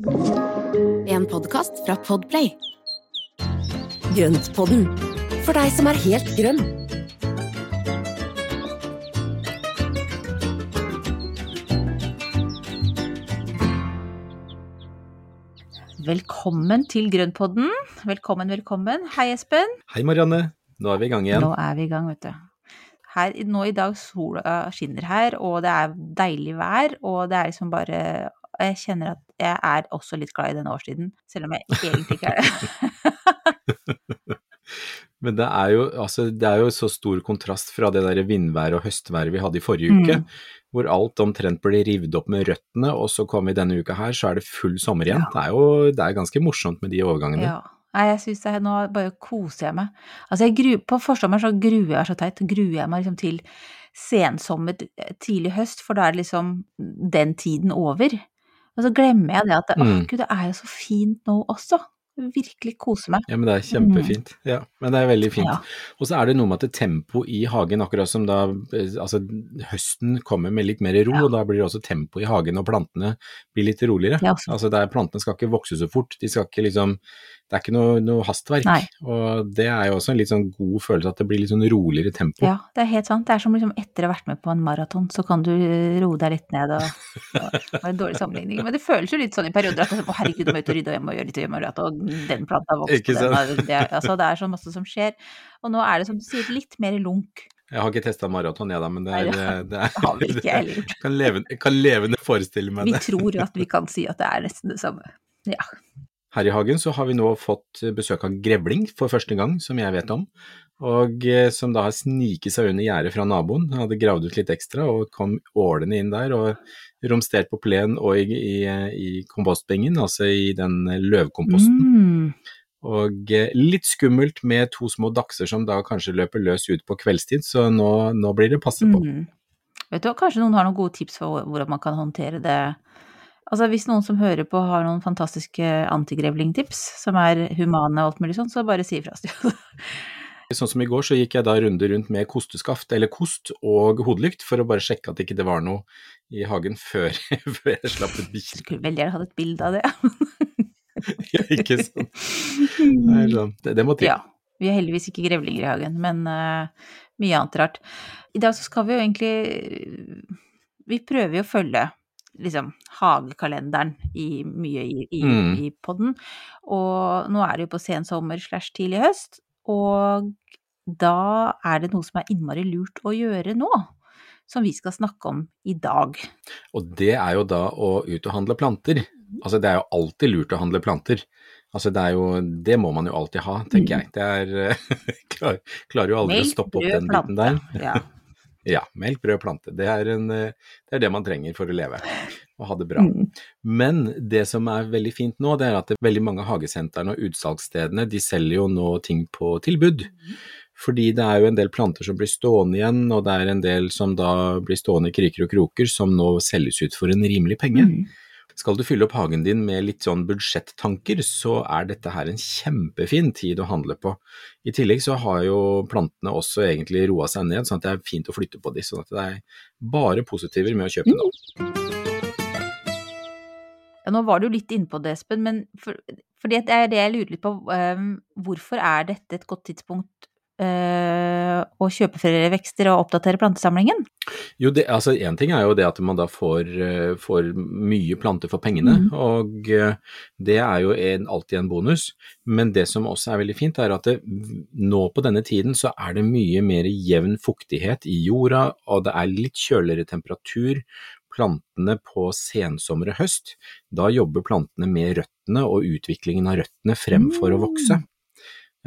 En podkast fra Podplay. Grøntpodden, for deg som er helt grønn. Velkommen til Grønnpodden. Velkommen, velkommen. Hei, Espen. Hei Marianne, nå er vi i gang igjen. Nå er vi i gang, vet du. Her, nå i dag sola skinner her, og det er deilig vær, og det er liksom bare Jeg kjenner at jeg er også litt glad i denne årstiden, selv om jeg egentlig ikke er det. Men det er, jo, altså, det er jo så stor kontrast fra det der vindværet og høstværet vi hadde i forrige uke, Mm. hvor alt omtrent ble revet opp med røttene, og så kommer vi denne uka her, så er det full sommer igjen. Det er jo det er ganske morsomt med de overgangene. Ja. Nei, jeg syns Nå bare koser jeg meg. Altså, jeg gru, på forsommeren så gruer jeg så teit, gruer jeg meg liksom til sensommer, tidlig høst, for da er det liksom den tiden over. Og så glemmer jeg det at det, mm. å, gud, det er jo så fint nå også. Virkelig kose meg. Ja, men det er kjempefint. Ja, men det er veldig fint. Ja. Og så er det noe med at tempo i hagen, akkurat som da eh, altså, høsten kommer med litt mer ro, Ja. og da blir det også tempo i hagen, og plantene blir litt roligere. Ja, altså, det er, plantene skal ikke vokse så fort, de skal ikke liksom Det er ikke noe, noe hastverk. Nei. Og det er jo også en litt sånn god følelse at det blir litt sånn roligere tempo. Ja, det er helt sant. Det er som liksom etter å ha vært med på en maraton, så kan du roe deg litt ned og Det var en dårlig sammenligning, men det føles jo litt sånn i perioder at å herregud, må ut og rydde og hjem og gjøre litt og den planta vokste, den det, altså, det er så masse som skjer. Og nå er det som du sier, litt mer lunk. Jeg har ikke testa maraton, jeg da, men det Nei, er, det det er har vi ikke heller. Jeg kan, levende, kan levende forestille meg det. Vi tror at vi kan si at det er nesten det samme. Ja. Her i hagen så har vi nå fått besøk av grevling for første gang, som jeg vet om. Og eh, som da har sniket seg under gjerdet fra naboen. Han hadde gravd ut litt ekstra og kom ålende inn der og romstert på plen og i, i, i kompostbingen, altså i den løvkomposten. Mm. Og eh, litt skummelt med to små dachser som da kanskje løper løs ut på kveldstid, så nå, nå blir det passe på. Mm. Vet du, hva, Kanskje noen har noen gode tips for hvordan man kan håndtere det. Altså Hvis noen som hører på har noen fantastiske antigrevlingtips som er humane og alt mulig sånn, så bare si ifra. Sånn som i går så gikk jeg da runde rundt med kosteskaft, eller kost og hodelykt, for å bare sjekke at ikke det var noe i hagen før, før jeg slapp ut bikkja. Skulle veldig gjerne hatt et bilde av det. Ja, ikke sant. Er sånn. det, det må til. Ja. Vi har heldigvis ikke grevlinger i hagen, men uh, mye annet rart. I dag så skal vi jo egentlig Vi prøver jo å følge liksom hagekalenderen i mye i, i, Mm. i podden. Og nå er det jo på sensommer slash tidlig høst, og da er det noe som er innmari lurt å gjøre nå. Som vi skal snakke om i dag. Og det er jo da å ut og handle planter. Altså det er jo alltid lurt å handle planter. Altså det er jo, det må man jo alltid ha, tenker jeg. Det er, klar, klarer jo aldri å stoppe opp brød, den biten der. Ja. Ja, melk, brød, plante. Det er, en, det er det man trenger for å leve og ha det bra. Mm. Men det som er veldig fint nå, det er at det, veldig mange hagesentrene og utsalgsstedene de selger jo nå ting på tilbud. Fordi det er jo en del planter som blir stående igjen, og det er en del som da blir stående i kriker og kroker som nå selges ut for en rimelig penge. Mm. Skal du fylle opp hagen din med litt sånn budsjettanker, så er dette her en kjempefin tid å handle på. I tillegg så har jo plantene også egentlig roa seg ned, sånn at det er fint å flytte på de. Sånn at det er bare positiver med å kjøpe nå. Ja, nå var du litt inne på det, Espen, men for, fordi det er det jeg lurer litt på. Um, hvorfor er dette et godt tidspunkt å kjøpe flere vekster og oppdatere plantesamlingen? Jo, det, altså én ting er jo det at man da får, eh, får mye planter for pengene, mm. og eh, det er jo en, alltid en bonus. Men det som også er veldig fint, er at det, nå på denne tiden så er det mye mer jevn fuktighet i jorda, og det er litt kjøligere temperatur. Plantene på sensommer og høst, da jobber plantene med røttene og utviklingen av røttene fremfor å vokse.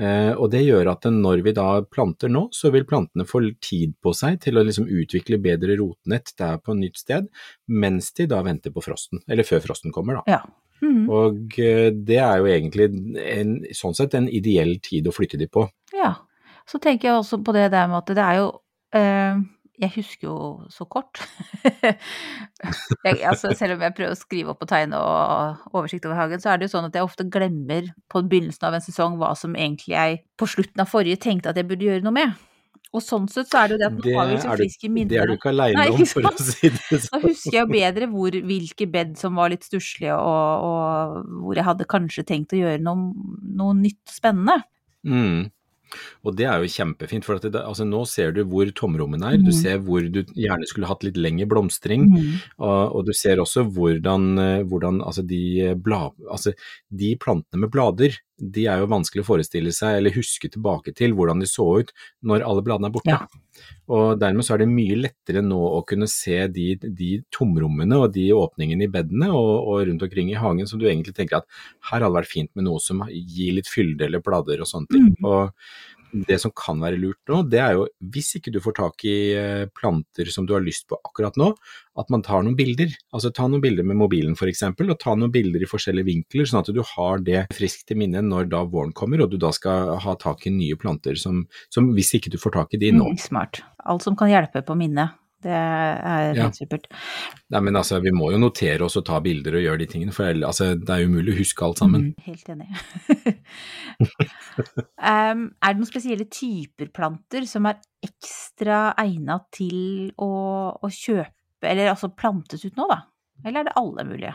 Eh, og det gjør at når vi da planter nå, så vil plantene få tid på seg til å liksom utvikle bedre rotnett der på et nytt sted, mens de da venter på frosten, eller før frosten kommer da. Ja. Mhm. Og eh, det er jo egentlig en, sånn sett en ideell tid å flytte de på. ja. Så tenker jeg også på det der med at det er jo eh, Jeg husker jo så kort. jeg, altså, selv om jeg prøver å skrive opp og tegne og oversikt over hagen, så er det jo sånn at jeg ofte glemmer på begynnelsen av en sesong hva som egentlig jeg på slutten av forrige tenkte at jeg burde gjøre noe med. Og sånn sett så er det jo det at Det nå har du, friske minner. det er du ikke aleine om, for å si det sånn. Da sånn. husker jeg bedre hvor, hvilke bed som var litt stusslige, og, og hvor jeg hadde kanskje tenkt å gjøre noe, noe nytt og spennende. Mm. Og det er jo kjempefint, for at det, altså nå ser du hvor tomrommene er. Du Mhm. ser hvor du gjerne skulle hatt litt lengre blomstring. mm. Og, og du ser også hvordan, eh, hvordan altså de, bla, altså de plantene med blader, de er jo vanskelig å forestille seg eller huske tilbake til hvordan de så ut når alle bladene er borte. Ja. Og dermed så er det mye lettere nå å kunne se de, de tomrommene og de åpningene i bedene og, og rundt omkring i hagen som du egentlig tenker at her hadde vært fint med noe som gir litt fylde eller blader og sånne ting. Mm. Og det som kan være lurt nå, det er jo hvis ikke du får tak i eh, planter som du har lyst på akkurat nå, at man tar noen bilder. Altså ta noen bilder med mobilen f.eks., og ta noen bilder i forskjellige vinkler, sånn at du har det friskt til minne når da våren kommer, og du da skal ha tak i nye planter som, som hvis ikke du får tak i de nå. Mm, smart. Alt som kan hjelpe på minnet. Det er helt supert. Nei, men altså, vi må jo notere oss og ta bilder og gjøre de tingene, for altså, det er umulig å huske alt sammen. Mm, helt enig. um, er det noen spesielle typer planter som er ekstra egna til å, å kjøpe, eller altså plantes ut nå, da? Eller er det alle mulige?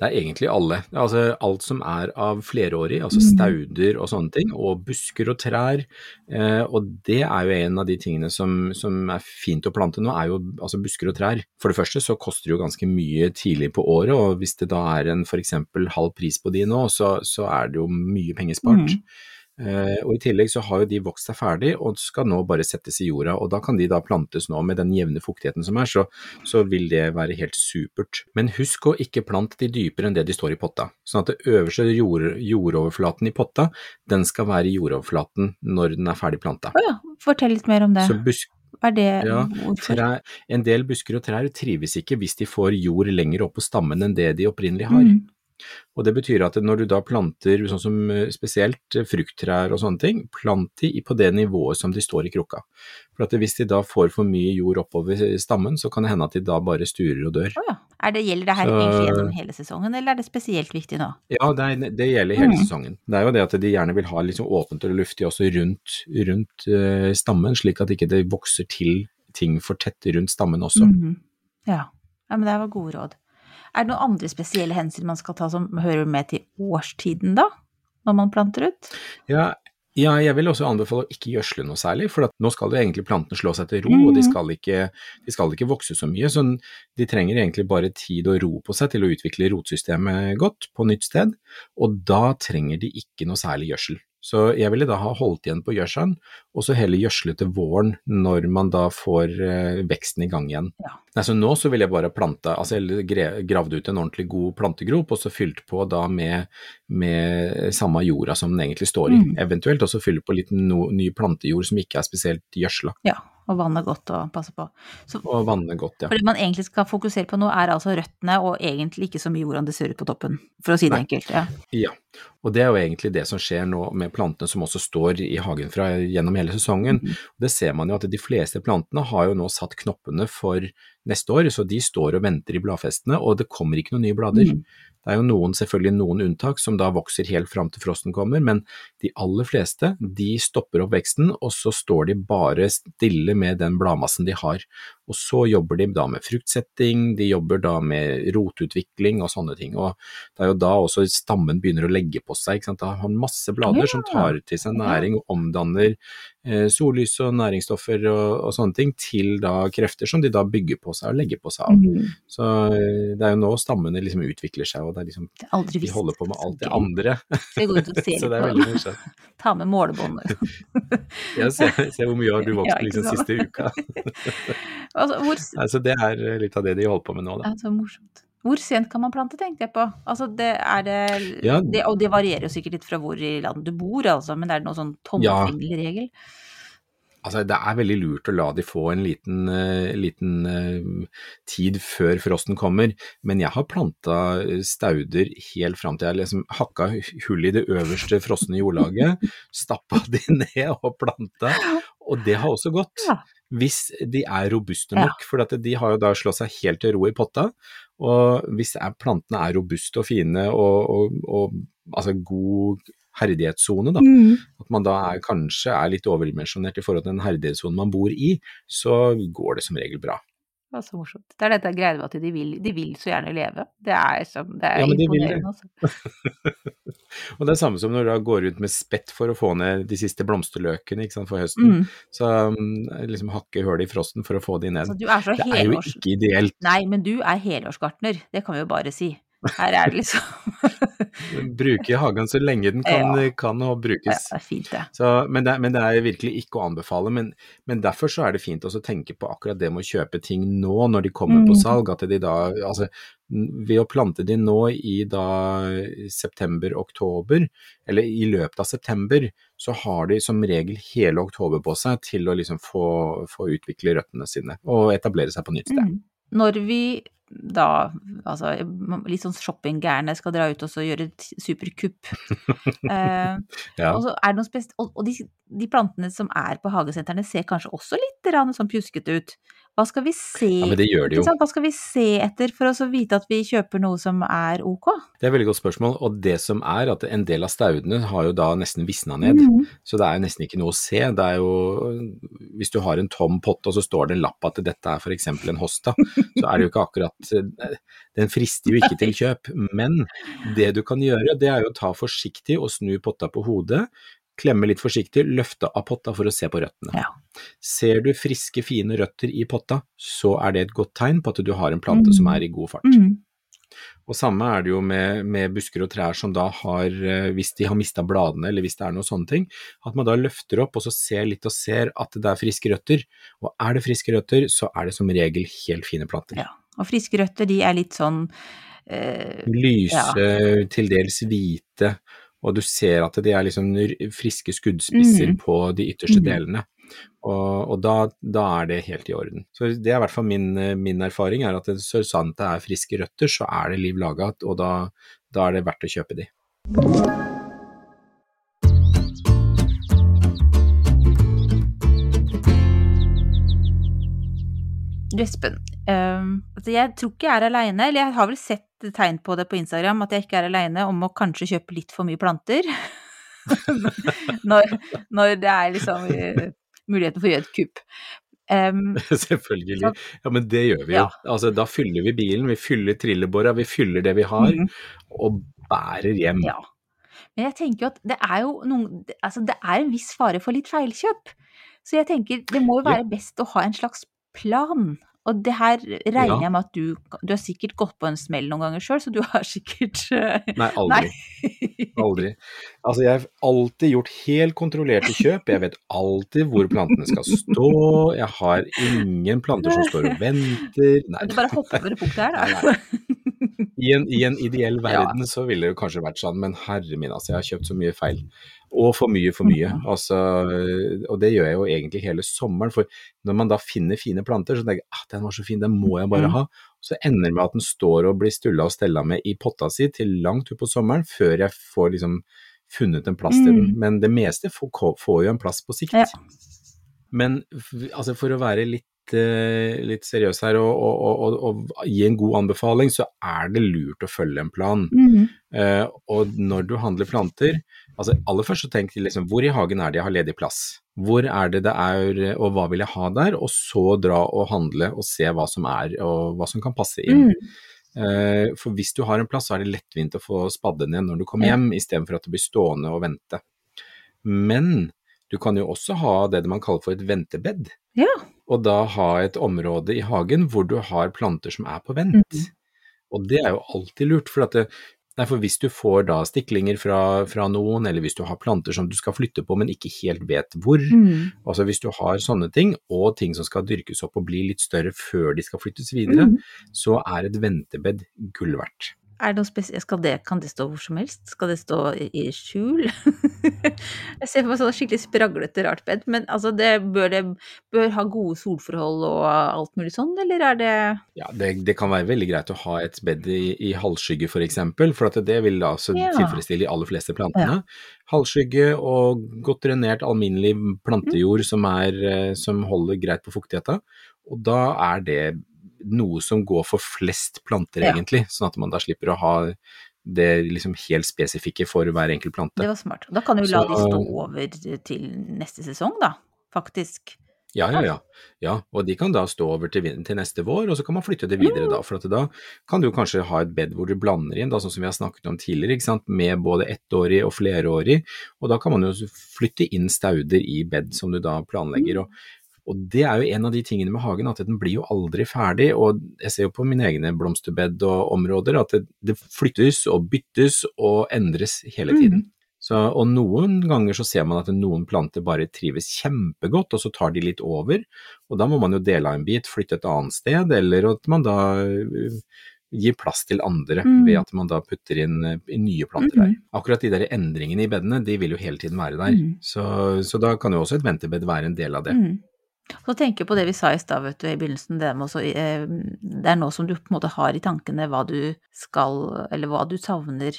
Det er egentlig alle. Altså alt som er av flerårig, altså Mhm. stauder og sånne ting, og busker og trær. Eh, og det er jo en av de tingene som, som er fint å plante nå, er jo altså busker og trær. For det første så koster det jo ganske mye tidlig på året, og hvis det da er en f.eks. halv pris på de nå, så, så er det jo mye penger spart. Mhm. Eh, og i tillegg så har jo de vokst seg ferdig og skal nå bare settes i jorda, og da kan de da plantes nå med den jevne fuktigheten som er, så, så vil det være helt supert. Men husk å ikke plante de dypere enn det de står i potta, sånn at det øverste jord, jordoverflaten i potta, den skal være i jordoverflaten når den er ferdig planta. Å ja, fortell litt mer om det. Så busk, er det, ja, trær, en del busker og trær trives ikke hvis de får jord lenger opp på stammen enn det de opprinnelig har. Mm. Og det betyr at når du da planter sånn som eh, spesielt eh, frukttrær og sånne ting, plant de på det nivået som de står i krukka. For at hvis de da får for mye jord oppover stammen, så kan det hende at de da bare sturer og dør. Oh ja. Er det, gjelder det her Så- egentlig gjennom hele sesongen, eller er det spesielt viktig nå? Ja, det, er, det gjelder hele Mm. sesongen. Det er jo det at de gjerne vil ha sånn åpent og luftig også rundt, rundt uh, stammen, slik at ikke det vokser til ting for tett rundt stammen også. Mhm. Ja. ja, men det var gode råd. Er det noen andre spesielle hensyn man skal ta som hører med til årstiden, da? Når man planter ut? Ja, ja, jeg vil også anbefale å ikke gjødsle noe særlig, for at nå skal jo egentlig plantene slå seg til ro, og de Mhm. skal, ikke, de skal ikke vokse så mye. Så de trenger egentlig bare tid og ro på seg til å utvikle rotsystemet godt på nytt sted, og da trenger de ikke noe særlig gjødsel. Så jeg ville da ha holdt igjen på gjødselen, og så heller gjødsle til våren når man da får eh, veksten i gang igjen. Ja. Nei, så nå så ville jeg bare planta, altså jeg gravde gravd ut en ordentlig god plantegrop, og så fylt på da med, med samme jorda som den egentlig står i, Mm. eventuelt også fylle på litt no, ny plantejord som ikke er spesielt gjødsla, Ja, og vanne godt og passe på. Så og vanne godt, ja. for det man egentlig skal fokusere på nå, er altså røttene, og egentlig ikke så mye hvordan det ser ut på toppen, for å si det Nei. enkelt. Ja. Ja, og det er jo egentlig det som skjer nå med plantene som også står i hagen fra gjennom hele sesongen. Mm. Det ser man jo at de fleste plantene har jo nå satt knoppene for neste år, så de står og venter i bladfestene, og det kommer ikke noen nye blader. Mhm. Det er jo noen, selvfølgelig noen unntak som da vokser helt fram til frosten kommer, men de aller fleste de stopper opp veksten, og så står de bare stille med den bladmassen de har. Og så jobber de da med fruktsetting, de jobber da med rotutvikling og sånne ting. Og det er jo da også stammen begynner å legge på seg, ikke sant. Da har man masse blader Ja. som tar til seg næring og omdanner eh, sollys og næringsstoffer og, og sånne ting til da krefter som de da bygger på seg og legger på seg av. Mhm. Så eh, det er jo nå stammene liksom utvikler seg, og det er liksom, Det er de holder på med alt det andre. Så går ut og ser Så det er veldig morsomt. Ta med målebåndet. ja, se, se, hvor mye har du vokst Ja, liksom siste uka. Altså, hvor, Altså, det er eh, litt av det de holder på med nå, da. Altså, morsomt. Hvor sent kan man plante, tenkte jeg på. Altså, det er det, Ja. det Og det varierer jo sikkert litt fra hvor i landet du bor, altså, men er det noen sånn Ja. Altså, det er veldig lurt å la de få en liten, uh, liten uh, tid før frosten kommer, men jeg har planta stauder helt fram til jeg liksom hakka hull i det øverste frosne jordlaget, stappa de ned og planta, og det har også gått. Ja. Hvis de er robuste Ja. nok, for at de har jo da slått seg helt til ro i potta, og hvis er, plantene er robuste og fine og, og, og altså god herdighetssone, da. Mm. At man da er, kanskje er litt overdimensjonert i forhold til den herdighetssonen man bor i, så går det som regel bra. Det var så morsomt. Det er dette greia med at de vil, de vil så gjerne leve. Det er, som, det er Ja, men de vil det. Altså. Og det er samme som når du går rundt med spett for å få ned de siste blomsterløkene ikke sant, for høsten. Mm. Så um, liksom hakke hull i frosten for å få de ned. Altså, du er så Det er jo ikke ideelt. Nei, men du er helårsgartner. Det kan vi jo bare si. Her er det liksom Bruke hagen så lenge den kan, Ja. kan og Ja, det er fint, det. Så, men, det, men det er virkelig ikke å anbefale. Men, men derfor så er det fint å tenke på akkurat det med å kjøpe ting nå når de kommer på Mm. salg. At de da, altså, ved å plante de nå i da september-oktober, eller i løpet av september, så har de som regel hele oktober på seg til å liksom få, få utvikle røttene sine og etablere seg på nytt sted. Mm. Når vi da, altså litt sånn shoppinggærne skal dra ut og så gjøre et superkupp. eh, Ja. Og er og, og de, de plantene som er på hagesentrene ser kanskje også litt sånn pjuskete ut. Hva skal vi se ja, men det gjør de jo. Hva skal vi se etter for å vite at vi kjøper noe som er ok? Det er et veldig godt spørsmål. Og det som er at en del av staudene har jo da nesten visna ned. Mm. Så det er jo nesten ikke noe å se. Det er jo, hvis du har en tom potte og så står det en lapp at dette er f.eks. en hosta, så er det jo ikke akkurat Den frister jo ikke til kjøp. Men det du kan gjøre, det er jo å ta forsiktig og snu potta på hodet. Klemme litt forsiktig, løfte av potta for å se på røttene. Ja. Ser du friske, fine røtter i potta, så er det et godt tegn på at du har en plante som er i god fart. Mm. Og samme er det jo med, med busker og trær som da har, eh, hvis de har mista bladene eller hvis det er noen sånne ting, at man da løfter opp og så ser litt og ser at det er friske røtter. Og er det friske røtter, så er det som regel helt fine planter. Ja. Og friske røtter, de er litt sånn øh, Lyse, til dels hvite, og du ser at de er liksom friske skuddspisser mm. på de ytterste mm. delene. Og, og da, da er det helt i orden. Så det er i hvert fall min, eh, min erfaring, er at så sant det er friske røtter, så er det liv laga, og da, da er det verdt å kjøpe de. Du Espen, ehm, altså jeg tror ikke jeg er aleine, eller jeg har vel sett tegn på det på Instagram, at jeg ikke er aleine om å kanskje kjøpe litt for mye planter. når, når det er liksom uh, muligheten for å gjøre et kupp. Um, Selvfølgelig. Ja, men det gjør vi jo. Ja. Altså, da fyller vi bilen, vi fyller trillebåra, vi fyller det vi har, Mhm. og bærer hjem. ja. Men jeg tenker jo at det er jo noen Altså, det er en viss fare for litt feilkjøp. Så jeg tenker det må jo være best å ha en slags plan. Og det her regner Ja. jeg med at du Du har sikkert gått på en smell noen ganger sjøl, så du har sikkert eh, Nei, aldri. Nei. Aldri. Altså, jeg har alltid gjort helt kontrollerte kjøp. Jeg vet alltid hvor plantene skal stå. Jeg har ingen planter som står og venter. Nei, Du bare hopper over det punktet her, Nei, nei. I en, I en ideell Ja. verden så ville det jo kanskje vært sånn, men herre min, altså, jeg har kjøpt så mye feil. Og for mye, for mye. Mhm. Altså, og det gjør jeg jo egentlig hele sommeren. For når man da finner fine planter, så tenker jeg at den var så fin, den må jeg bare Mhm. ha. Så ender det med at den står og blir stulla og stella med i potta si til langt ut på sommeren, før jeg får liksom funnet en plass til den. Mhm. Men det meste får, får jo en plass på sikt. Ja. Men altså for å være litt, eh, litt seriøs her og, og, og, og, gi en god anbefaling, så er det lurt å følge en plan. Mhm. uh, og når du handler planter, altså aller først så tenk liksom, hvor i hagen er det jeg har ledig plass? Hvor er det det er, og hva vil jeg ha der? Og så dra og handle og se hva som er, og hva som kan passe inn. Mm. Uh, for hvis du har en plass, så er det lettvint å få spadde ned når du kommer hjem, Ja. istedenfor at du blir stående og vente. Men du kan jo også ha det man kaller for et ventebed. Ja. Og da ha et område i hagen hvor du har planter som er på vent. Mm. Og det er jo alltid lurt, for, at det, nei, for hvis du får da stiklinger fra, fra noen, eller hvis du har planter som du skal flytte på, men ikke helt vet hvor, Mm. altså hvis du har sånne ting, og ting som skal dyrkes opp og bli litt større før de skal flyttes videre, mm. så er et ventebed gull verdt. Er det noe spesielt Skal det, Kan det stå hvor som helst? Skal det stå i, skjul? jeg ser for meg sånn skikkelig spraglete, rart bed, men altså, det bør det bør ha gode solforhold og alt mulig sånn, eller er det Ja, det, det kan være veldig greit å ha et bed i, i halvskygge for eksempel, for at det vil altså Ja. tilfredsstille de aller fleste plantene. Halvskygge og godt drenert alminnelig plantejord som, er, eh, som holder greit på fuktigheta, og da er det noe som går for flest planter Ja. egentlig, sånn at man da slipper å ha det liksom helt spesifikke for hver enkelt plante. Det var smart. Da kan du la Så- de stå over til neste sesong, da, faktisk. Ja, ja, ja. ja. Og de kan da stå over til, til neste vår, og så kan man flytte det videre da. For at da kan du kanskje ha et bed hvor du blander inn, da, sånn som vi har snakket om tidligere, ikke sant? med både ettårig og flerårig. Og da kan man jo flytte inn stauder i bed som du da planlegger. Og, og det er jo en av de tingene med hagen, at den blir jo aldri ferdig. Og jeg ser jo på mine egne blomsterbed og områder at det, det flyttes og byttes og endres hele tiden. Så, og noen ganger så ser man at noen planter bare trives kjempegodt, og så tar de litt over. Og da må man jo dele av en bit, flytte et annet sted, eller at man da uh, gir plass til andre Mm. ved at man da putter inn inn nye planter der. Akkurat de der endringene i bedene, de vil jo hele tiden være der. Mm. Så, så da kan jo også et ventebed være en del av det. Mm. Så tenker jeg på det vi sa i stad, vet du, i begynnelsen, det med også eh, Det er nå som du på en måte har i tankene hva du skal, eller hva du savner,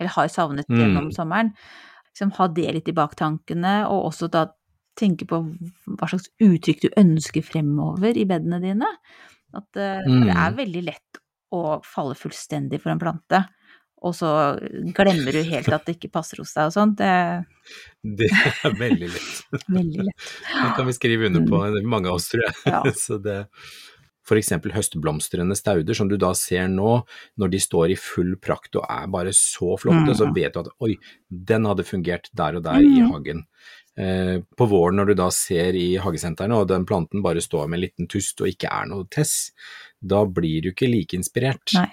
eller har savnet Mm. gjennom sommeren. Liksom ha det litt i baktankene, og også da tenke på hva slags uttrykk du ønsker fremover i bedene dine. At Mm. det er veldig lett å falle fullstendig for en plante, og så glemmer du helt at det ikke passer hos deg og sånn. Det Det er veldig lett. veldig lett. Det kan vi skrive under på, mange av oss tror jeg. Mm. Ja. Så det, eksempel høstblomstrende stauder som du da ser nå, når de står i full prakt og er bare så flotte, så Mm. vet du at oi, den hadde fungert der og der i Mm. hagen. Eh, på våren når du da ser i hagesentrene og den planten bare står med en liten tust og ikke er noe tess, da blir du ikke like inspirert. Nei.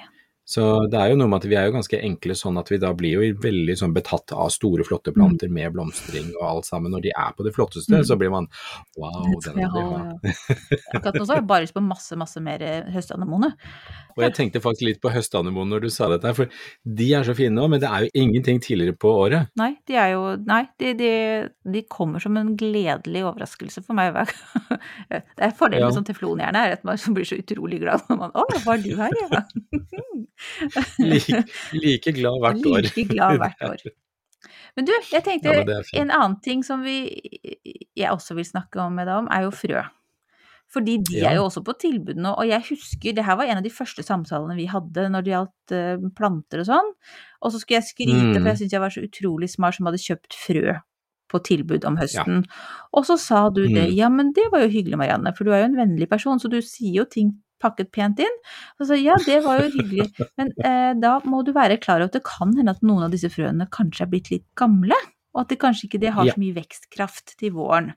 Så det er jo noe med at vi er jo ganske enkle sånn at vi da blir jo veldig sånn betatt av store, flotte planter med blomstring og alt sammen. Når de er på det flotteste, Mm. så blir man wow, den må vi ha, ja. Akkurat nå så har jeg bare lyst på masse, masse mer eh, høstanemone. Og jeg tenkte faktisk litt på høstanemone når du sa dette, for de er så fine nå, men det er jo ingenting tidligere på året. Nei, de er jo Nei, de, de, de kommer som en gledelig overraskelse for meg hver gang. Det er fordelen Ja. med sånn teflonhjerne, er at man blir så utrolig glad når man Å, var du her, ja? Like, like glad hvert år. Like glad hvert år. Men du, jeg tenkte Ja, en annen ting som vi jeg også vil snakke om med deg om, er jo frø. Fordi de Ja. er jo også på tilbud nå, og jeg husker det her var en av de første samtalene vi hadde når det gjaldt eh, planter og sånn. Og så skulle jeg skryte, Mm. for jeg syntes jeg var så utrolig smart som hadde kjøpt frø på tilbud om høsten. Og så sa du det, Mm. ja men det var jo hyggelig Marianne, for du er jo en vennlig person, så du sier jo ting pakket pent inn. Og så ja, det var jo hyggelig, men eh, da må du være klar over at det kan hende at noen av disse frøene kanskje er blitt litt gamle, og at det kanskje ikke de har Ja. så mye vekstkraft til våren.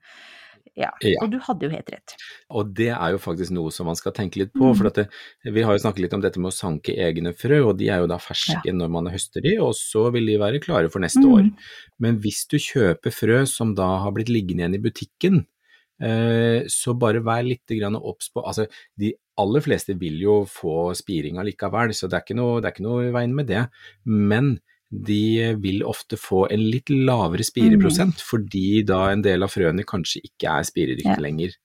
Ja, Ja. og du hadde jo helt rett. Og det er jo faktisk noe som man skal tenke litt på, Mm. for at det, vi har jo snakket litt om dette med å sanke egne frø, og de er jo da ferske når man høster de, og så vil de være klare for neste Mm. år. Men hvis du kjøper frø som da har blitt liggende igjen i butikken, så bare vær litt obs på Altså, de aller fleste vil jo få spiring allikevel, så det er ikke noe, det er ikke noe i veien med det. Men de vil ofte få en litt lavere spireprosent, fordi da en del av frøene kanskje ikke er spiredyktige Ja. lenger.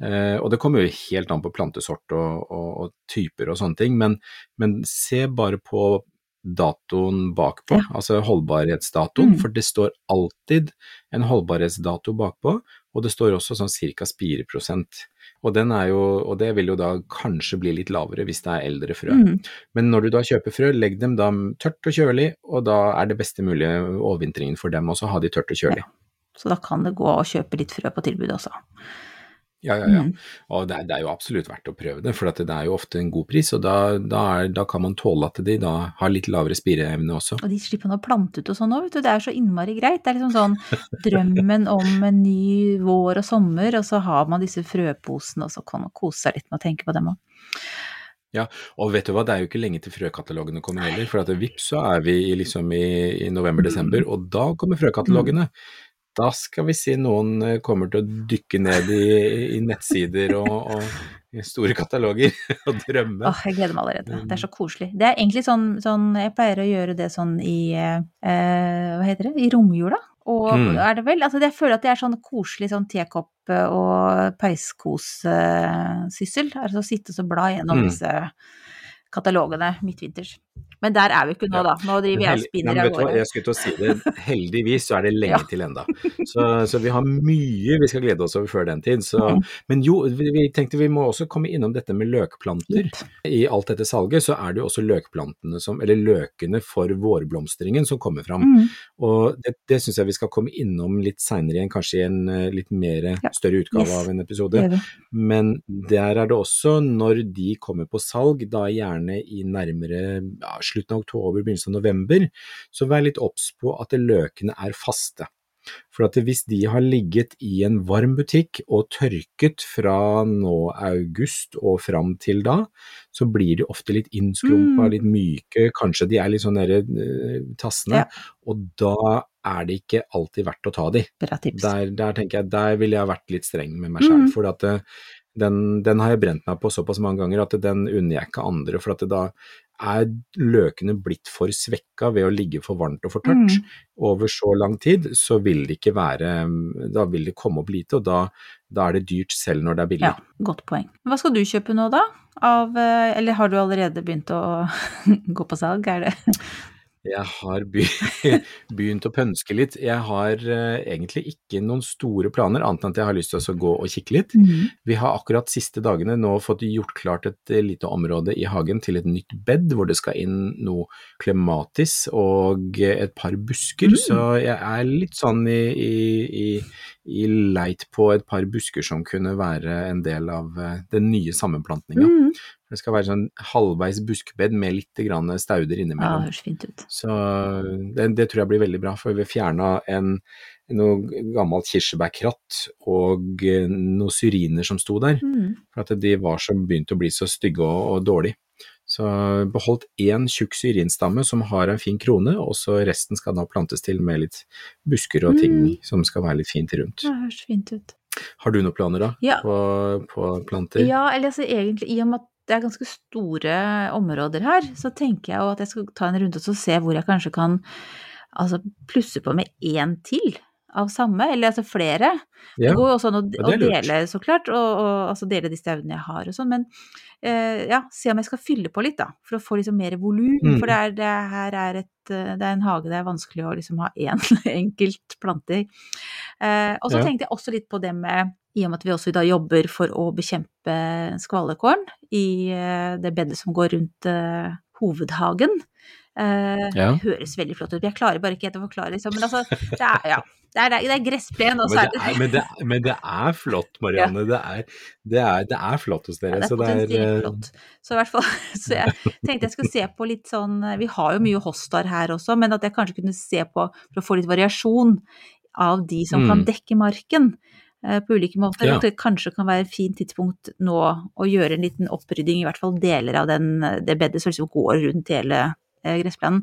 Uh, og det kommer jo helt an på plantesort og, og, og typer og sånne ting, men, men se bare på datoen bakpå, Ja. altså holdbarhetsdatoen, Mm. for det står alltid en holdbarhetsdato bakpå, og det står også sånn cirka spireprosent. Og, den er jo, og det vil jo da kanskje bli litt lavere hvis det er eldre frø. Mm. Men når du da kjøper frø, legg dem da tørt og kjølig, og da er det beste mulige overvintringen for dem også, ha de tørt og kjølig. Så da kan det gå å kjøpe litt frø på tilbud også. Ja, ja, ja. Mm. Og det er, det er jo absolutt verdt å prøve det, for at det er jo ofte en god pris, og da, da, er, da kan man tåle at de da har litt lavere spireevne også. Og de slipper man å plante ut og sånn òg, vet du. Det er så innmari greit. Det er liksom sånn drømmen om en ny vår og sommer, og så har man disse frøposene, og så kan man kose seg litt med å tenke på dem òg. Og vet du hva, det er jo ikke lenge til frøkatalogene kommer heller, for at vips så er vi liksom i, i november-desember, og da kommer frøkatalogene. Da skal vi si noen eh, kommer til å dykke ned i, i nettsider og, og i store kataloger og drømme. Åh, jeg gleder meg allerede. Det er så koselig. Det er egentlig sånn, sånn Jeg pleier å gjøre det sånn i eh, Hva heter det? I romjula. Og Mm. er det vel Altså, jeg føler at det er sånn koselig sånn tekopp- og peiskossyssel. Altså sitte og bla gjennom Mm. disse katalogene midtvinters. Men der er vi ikke nå, da. Nå driver jeg og spinner av gårde. jeg skulle til å si det. Heldigvis så er det lenge Ja. til enda. Så, så vi har mye vi skal glede oss over før den tid. Så, Mm. men jo, vi, vi tenkte vi må også komme innom dette med løkplanter. I alt dette salget så er det jo også løkplantene som, eller løkene for vårblomstringen som kommer fram. Mm. Og det, det syns jeg vi skal komme innom litt seinere igjen, kanskje i en eh, litt mer Ja. større utgave Yes. av en episode. Det det. Men der er det også, når de kommer på salg, da gjerne i nærmere ja, slutten av oktober, begynnelsen av november, så vær litt obs på at løkene er faste. For at hvis de har ligget i en varm butikk og tørket fra nå august og fram til da, så blir de ofte litt innskrumpa, Mm. litt myke, kanskje de er litt sånn derre eh, tassende, Ja. og da er det ikke alltid verdt å ta de. Der, der tenker jeg, der ville jeg vært litt streng med meg selv, Mm. for at eh, den, den har jeg brent meg på såpass mange ganger at den unner jeg ikke andre, for at da er løkene blitt for svekka ved å ligge for varmt og for tørt mm. over så lang tid, så vil det ikke være, da vil det komme opp lite, og da, da er det dyrt selv når det er billig. Ja, godt poeng. Hva skal du kjøpe nå, da? Av, eh, eller har du allerede begynt å gå på salg, er det? Jeg har begynt å pønske litt. Jeg har eh, egentlig ikke noen store planer, annet enn at jeg har lyst til å gå og kikke litt. Vi har akkurat siste dagene nå fått gjort klart et eh, lite område i hagen til et nytt bed, hvor det skal inn noe klematis og et par busker. Mm. Så jeg er litt sånn i, i, i, i leit på et par busker som kunne være en del av eh, den nye sammenplantninga. Mm. Det skal være sånn halvveis buskbed med litt stauder Ja, innimellom. det høres fint ut. Så det, det tror jeg blir veldig bra, for vi fjerna en noe gammelt kirsebærkratt og eh, noen syriner som sto der, Mm. for at de var som begynt å bli så stygge og, og dårlige. Så beholdt én tjukk syrinstamme som har en fin krone, og så resten skal da plantes til med litt busker og ting Mm. som skal være litt fint rundt. Det høres fint ut. Har du noen planer da, Ja. på, på planter? Ja, eller altså egentlig, i og med at det er ganske store områder her, så tenker jeg jo at jeg skal ta en runde og så se hvor jeg kanskje kan altså, plusse på med én til av samme, eller altså flere. Ja. Det går jo også an å, å dele, så klart, og, og altså dele de stevnene jeg har og sånn, men eh, ja, se om jeg skal fylle på litt, da, for å få liksom mer volum. Mm. For det, er, det her er, et, eh, det er en hage det er vanskelig å liksom ha én enkelt plante i. Eh, og så Ja. tenkte jeg også litt på det med i og med at vi også da jobber for å bekjempe skvallekorn i eh, det bedet som går rundt eh, hovedhagen. Eh, Ja. Høres veldig flott ut. Jeg klarer bare ikke helt å forklare, liksom. Men altså, det er, ja, det er, det er gressplen, og så Men er det, men, det, er- men det er flott, Marianne. Det, er, det, er, det er flott hos Ja, dere. er så det er, potensielt eh, flott. Så i hvert fall, så jeg tenkte jeg skulle se på litt sånn Vi har jo mye hostar her også, men at jeg kanskje kunne se på for å få litt variasjon av de som kan Mm. dekke marken eh, på ulike måter. Ja. Det kanskje kan være et fint tidspunkt nå å gjøre en liten opprydding, i hvert fall deler av den, det bedet som liksom går rundt hele eh, gressplenen.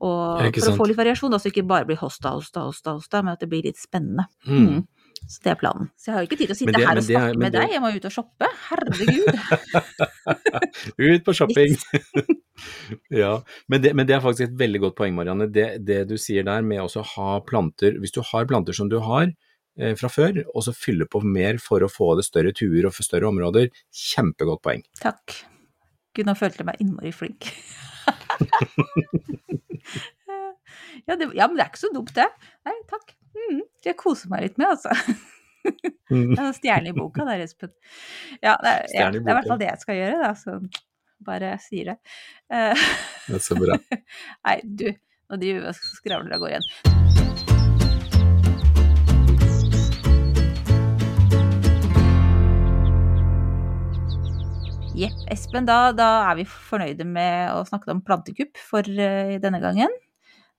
Og for sant? å få litt variasjon, da, så ikke bare blir hosta, hosta, hosta, hosta, men at det blir litt spennende. mm. Mm. Så det er planen. Så jeg har jo ikke tid til å sitte det- her og snakke er- med det- deg, jeg må ut og shoppe. Herregud. Ut på shopping! ja, men det, men det er faktisk et veldig godt poeng, Marianne. Det, det du sier der med å ha planter Hvis du har planter som du har eh, fra før, og så fylle på mer for å få det større tuer og for større områder, kjempegodt poeng. Takk. Gud, nå følte jeg meg innmari flink. ja, det, ja, men det er ikke så dumt, det. Nei, takk. Mm, jeg koser meg litt med, altså. Mm. Er Stjerne i boka der, Espen. Ja, det er, ja, i det er i hvert fall det jeg skal gjøre, da. Så bare sier det. Eh, Det er så bra. nei, du, nå driver vi og skravler av gårde igjen. Jepp, Espen, da, da er vi fornøyde med å snakke om plantekupp for uh, denne gangen.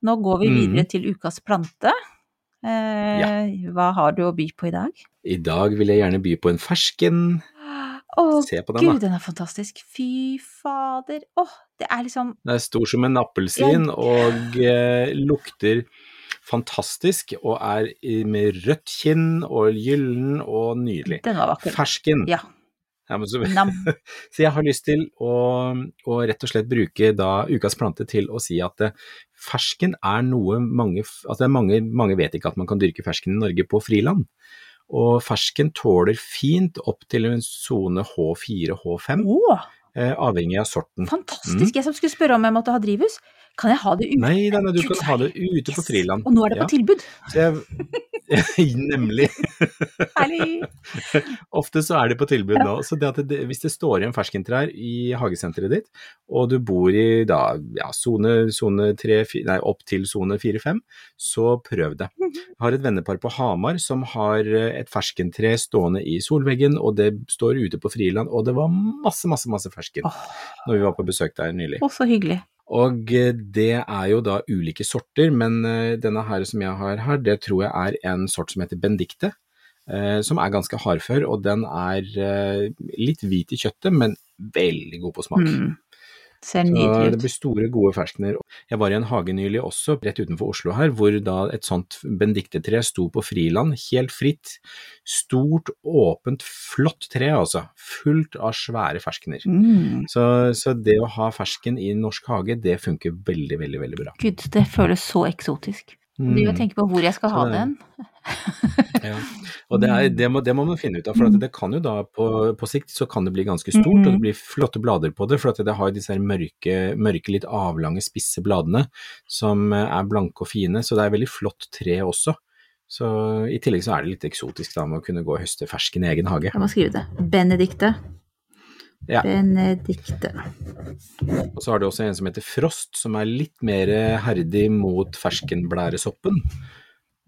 Nå går vi videre videre til ukas plante. Eh, Hva har du å by på i dag? I dag vil jeg gjerne by på en fersken. Å, Se på den, gud, da. den er fantastisk. Fy fader. Åh, det er liksom Den er stor som en appelsin og uh, lukter fantastisk og er med rødt kinn og gyllen og nydelig. Den var vakker. Fersken. Ja. Ja, så, Nam. så jeg har lyst til å, å rett og slett bruke da ukas plante til å si at eh, fersken er noe mange altså det er mange, mange vet ikke at man kan dyrke fersken i Norge på friland. Og fersken tåler fint opp til en sone H4-H5. Åh, eh, avhengig av sorten. Fantastisk. Jeg som skulle spørre om jeg måtte ha drivhus. Kan jeg ha det ute? Nei, nei, nei, du kan ha det ute på Yes. friland. Og nå er det Ja. på tilbud. Så jeg, nemlig. Ofte så er det på tilbud nå. Så det det, hvis det står igjen ferskentrær i hagesenteret ditt, og du bor i da ja, sone sone nei, opp til sone fire-fem, så prøv det. Mhm. Jeg har et vennepar på Hamar som har eh, et ferskentre stående i solveggen, og det står ute på friland, og det var masse, masse, masse fersken oh. når vi var på besøk der nylig. Å, så hyggelig. Og eh, det er jo da ulike sorter, men eh, denne her som jeg har her, det tror jeg er en sort som heter Benedicte. eh, Som er ganske hardfør, og den er litt hvit i kjøttet, men veldig god på smak. Mm. Ser det nydelig ut. blir store, gode ferskener. Jeg var i en hage nylig også, rett utenfor Oslo her, hvor da et sånt bendiktetre sto på friland, helt fritt. Stort, åpent, flott tre altså. Fullt av svære ferskener. Mm. Så, så det å ha fersken i norsk hage, det funker veldig, veldig, veldig bra. Gud, det føles så eksotisk. Og det Mm. tenker på hvor jeg skal ha den. Ja. Og det, er, det, må, det må man finne ut av, for at det kan jo da på, på sikt så kan det bli ganske stort, og det blir flotte blader på det, for at det har jo disse mørke, mørke, litt avlange, spisse bladene som eh, er blanke og fine, så det er veldig flott tre også. Så i tillegg så er det litt eksotisk da med å kunne gå og høste fersken i egen hage. Jeg må skrive det. Benedikte. Ja. Benedikte. Og så har du også en som heter Frost, som er litt mer herdig mot ferskenblæresoppen.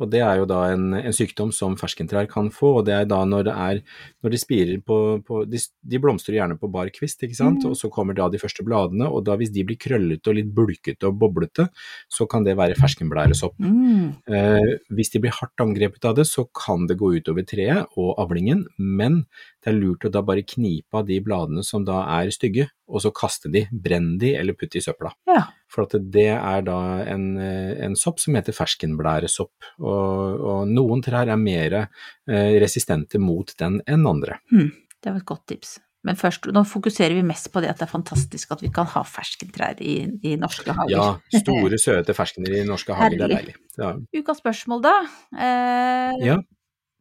Og det er jo da en, en sykdom som ferskentrær kan få, og det er da når det er når de spirer på, på de, de blomstrer gjerne på bar kvist, ikke sant, og så kommer da de første bladene, og da hvis de blir krøllete og litt bulkete og boblete, så kan det være ferskenblæresopp. Mm. Eh, hvis de blir hardt angrepet av det, så kan det gå utover treet og avlingen, men det er lurt å da bare knipe av de bladene som da er stygge, og så kaste de, brenne de eller putte i søpla. Ja. For at det er da en, en sopp som heter ferskenblæresopp, og, og noen trær er mer eh, resistente mot den enn andre. Det var et godt tips. Men først, nå fokuserer vi mest på det at det er fantastisk at vi kan ha ferskentrær i, i norske hager. Ja, store, søte ferskener i norske hager, det er deilig. Ja. Ukas spørsmål, da. Eh, Ja.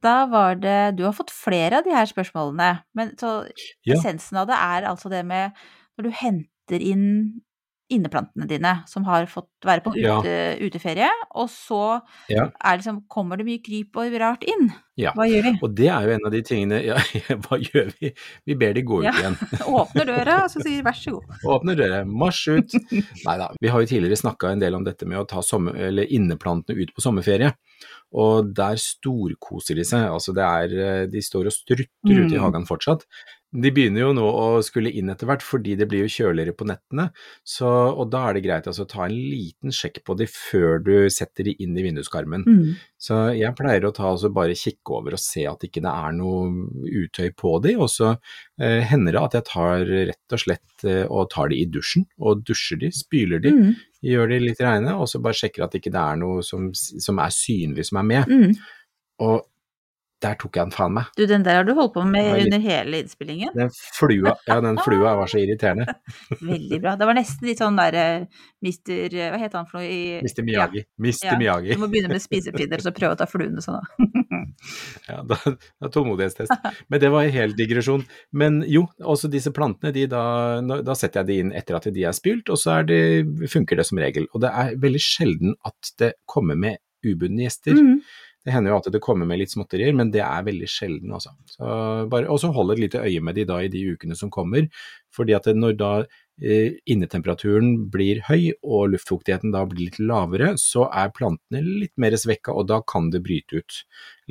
Da var det Du har fått flere av de her spørsmålene, men så Ja. essensen av det er altså det med når du henter inn inneplantene dine som har fått være på Ja. uteferie, og så Ja. er liksom, kommer det mye kryp og rart inn. Ja. Hva gjør vi? Og det er jo en av de tingene Ja, hva gjør vi? Vi ber de gå ut Ja. igjen. Åpner døra, og så sier vær så god. Åpner døra, marsj ut. Nei da. Vi har jo tidligere snakka en del om dette med å ta sommer, eller inneplantene ut på sommerferie. Og der storkoser de seg. Altså det er eh, De står og strutter ute i Mm. hagen fortsatt. De begynner jo nå å skulle inn etter hvert, fordi det blir jo kjøligere på nettene. Så, og da er det greit altså, å ta en liten sjekk på de før du setter de inn i vinduskarmen. Mm. Så jeg pleier å ta altså bare kikke over og se at ikke det er noe utøy på de, og så eh, hender det at jeg tar rett og slett eh, og tar de i dusjen, og dusjer de, spyler de, Mm. gjør de litt reine, og så bare sjekker at ikke det er noe som, som er synlig som er med. Mm. Og der tok jeg den faen meg. Du, den der har du holdt på med litt- under hele innspillingen. Den flua, ja, den flua var så irriterende. Veldig bra. Det var nesten litt sånn derre mister Hva het han for noe i Mister Miyagi. Mr. Ja, Miyagi. Du må begynne med spisepinner og så prøve å ta fluene sånn, da. Ja, da, da tålmodighetstest. Men det var en hel digresjon. Men jo, også disse plantene, de da, da setter jeg de inn etter at de er spylt, og så det, funker det som regel. Og det er veldig sjelden at det kommer med ubundne gjester. Mm. Det hender jo at det kommer med litt småtterier, men det er veldig sjelden, altså. Så og så hold et lite øye med de da i de ukene som kommer, fordi at når da eh, innetemperaturen blir høy og luftfuktigheten da blir litt lavere, så er plantene litt mer svekka, og da kan det bryte ut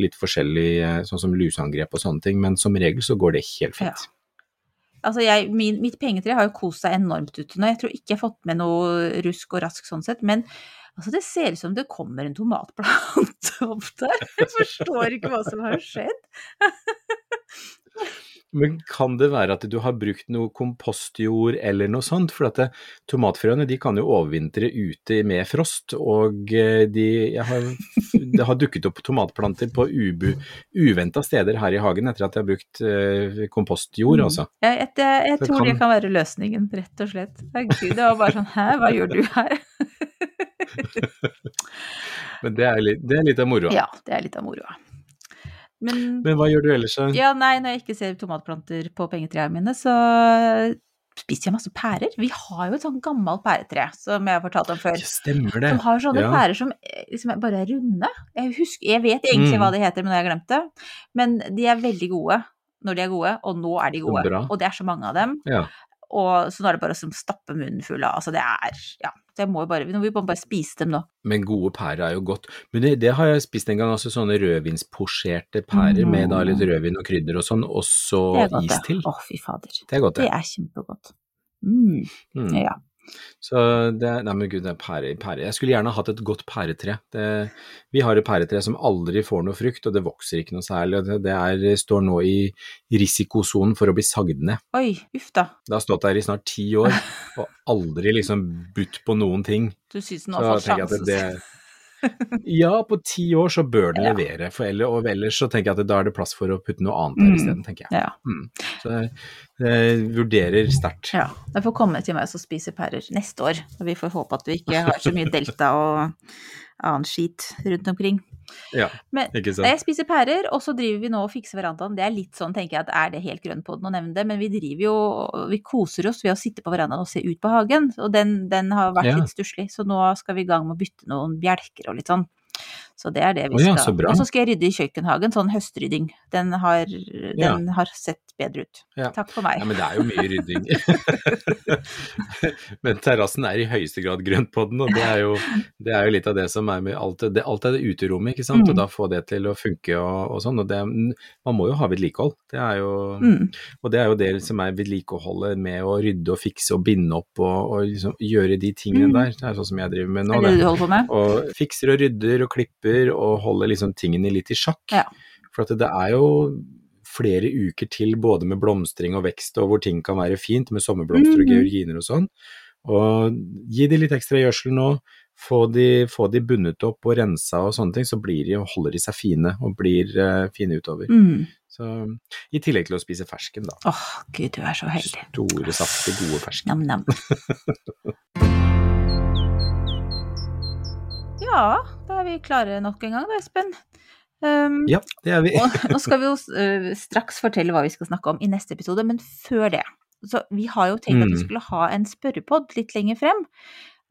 litt forskjellig, eh, sånn som luseangrep og sånne ting, men som regel så går det helt fint. Altså jeg, min, mitt pengetre har jo kost seg enormt ute nå. Jeg tror ikke jeg har fått med noe rusk og rask sånn sett, men altså det ser ut som det kommer en tomatplante opp der. Jeg forstår ikke hva som har skjedd. Men kan det være at du har brukt noe kompostjord eller noe sånt? For at det, tomatfrøene de kan jo overvintre ute med frost, og eh, de, har, det har dukket opp tomatplanter på ubu, uventa steder her i hagen etter at jeg har brukt eh, kompostjord, Mm. altså. Jeg, jeg, jeg, jeg Det tror det kan- kan være løsningen, rett og slett. Herregud, det var bare sånn hæ, hva gjør du her? Men det er litt, det er litt av moroa. Ja, det er litt av moroa. Men Men hva gjør du ellers? Ja, nei, når jeg ikke ser tomatplanter på pengetrærne mine, så spiser jeg masse pærer. Vi har jo et sånn gammelt pæretre som jeg har fortalt om før. Ja, stemmer det. Som har sånne Ja. pærer som eh, liksom bare er runde. Jeg, husker, jeg vet egentlig Mm. hva de heter, men nå har jeg glemt det. Men de er veldig gode når de er gode, og nå er de gode. bra. Og det er så mange av dem. Ja. Og så nå er det bare å stappe munnen full av Altså, det er Ja. Så jeg må jo bare, vi må bare spise dem nå. Men gode pærer er jo godt. Men det, det har jeg spist en gang, altså sånne rødvinsposjerte pærer med da litt rødvin og krydder og sånn, og så Mm. Det er godt, is det. til. Å, fy fader. Det er godt, Det det. er kjempegodt. Mm. Mm. Ja. Så det nei men gud, det er pære, pære. Jeg skulle gjerne hatt et godt pæretre. Det, vi har et pæretre som aldri får noe frukt, og det vokser ikke noe særlig. og Det, det er, står nå i risikosonen for å bli sagd ned. Oi, uff da. Det har stått der i snart ti år, og aldri liksom budt på noen ting. Du syns den har fått sjansen. Det, Ja, på ti år så bør den levere, for ellers, og ellers så tenker jeg at da er det plass for å putte noe annet der Mm. isteden, tenker jeg. Ja. Mm. Så jeg, vurderer sterkt. ja. Jeg får komme til meg og spise pærer neste år. Og vi får håpe at vi ikke har så mye delta og annen skit rundt omkring. Ja, Men ikke sant. Jeg spiser pærer, og så driver vi nå og fikser verandaen. Det er litt sånn, tenker jeg, at er det helt grønn på den å nevne det, men vi driver jo Vi koser oss ved å sitte på verandaen og se ut på hagen, og den, den har vært Ja. litt stusslig, så nå skal vi i gang med å bytte noen bjelker og litt sånn. Så det er det vi oh, ja, skal. så. Og så skal jeg rydde i kjøkkenhagen, sånn høstrydding. Den har, Ja. den har sett bedre ut. Ja. Takk for meg. Ja, men det er jo mye rydding. men terrassen er i høyeste grad grønt på den, og det er jo, det er jo litt av det som er med alt det, alt er det uterommet, ikke sant. Mm. Og da få det til å funke og, og sånn. Og det, man må jo ha vedlikehold. Det er jo Mm. Og det er jo det som er vedlikeholdet med å rydde og fikse og binde opp og, og liksom gjøre de tingene Mm. der. Det er sånn som jeg driver med nå. Det det Det. du holder på med? Og fikser og rydder og klipper og holder liksom tingene litt i sjakk. Ja. For at det er jo flere uker til både med blomstring og vekst og hvor ting kan være fint med sommerblomster og Mhm. georginer og sånn. Og gi de litt ekstra gjødsel nå, få de, få de bundet opp og rensa og sånne ting, så blir de, holder de seg fine og blir uh, fine utover. Mm. Så, I tillegg til å spise fersken, da. Åh, gud, du er så heldig. Store, saftige, gode fersken. Nam-nam. Ja, er vi klare nok en gang da, Espen. Um, Ja, det er vi. og nå skal vi jo uh, straks fortelle hva vi skal snakke om i neste episode, men før det. Så vi har jo tenkt at vi Mm. skulle ha en spørrepod litt lenger frem.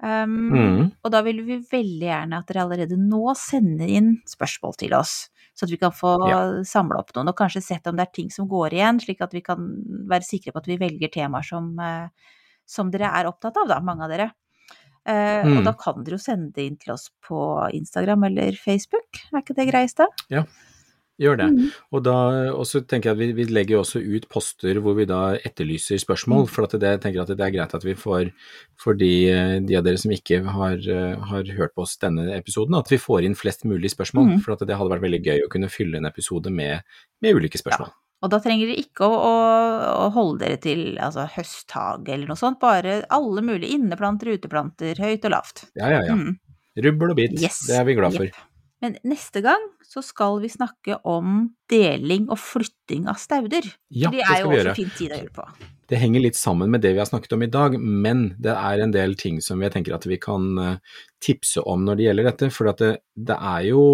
Um, Mm. Og da vil vi veldig gjerne at dere allerede nå sender inn spørsmål til oss. Så at vi kan få Ja. samle opp noen, og kanskje sett om det er ting som går igjen, slik at vi kan være sikre på at vi velger temaer som, eh, som dere er opptatt av, da, mange av dere. Eh, Og Mm. da kan dere jo sende det inn til oss på Instagram eller Facebook, er ikke det greieste? Gjør det. Mm. Og, da, og så tenker jeg at vi, vi legger også ut poster hvor vi da etterlyser spørsmål. Mm. For at det, jeg tenker at det er greit at vi får, for de, de av dere som ikke har, eh, har hørt på oss denne episoden, at vi får inn flest mulig spørsmål. Mm. For at det hadde vært veldig gøy å kunne fylle en episode med, med ulike spørsmål. Og da trenger dere ikke å, å, å holde dere til altså, høsthage eller noe sånt, bare alle mulige inneplanter, uteplanter, høyt og lavt. Ja, ja, ja. Mm. Rubbel og bit. Yes. Det er vi glad for. Yep. Men neste gang så skal vi snakke om deling og flytting av stauder. Ja, det det er jo også gjøre. fin tid å gjøre på. Det henger litt sammen med det vi har snakket om i dag, men det er en del ting som jeg tenker at vi kan eh, tipse om når det gjelder dette. For det, det er jo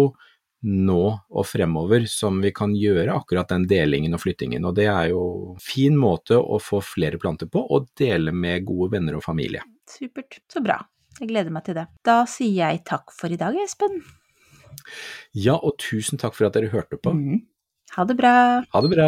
nå og fremover som vi kan gjøre akkurat den delingen og flyttingen. Og det er jo en fin måte å få flere planter på, og dele med gode venner og familie. Supert. Så bra. Jeg gleder meg til det. Da sier jeg takk for i dag, Espen. Ja, og tusen takk for at dere hørte på. Mm. Ha det bra. Ha det bra.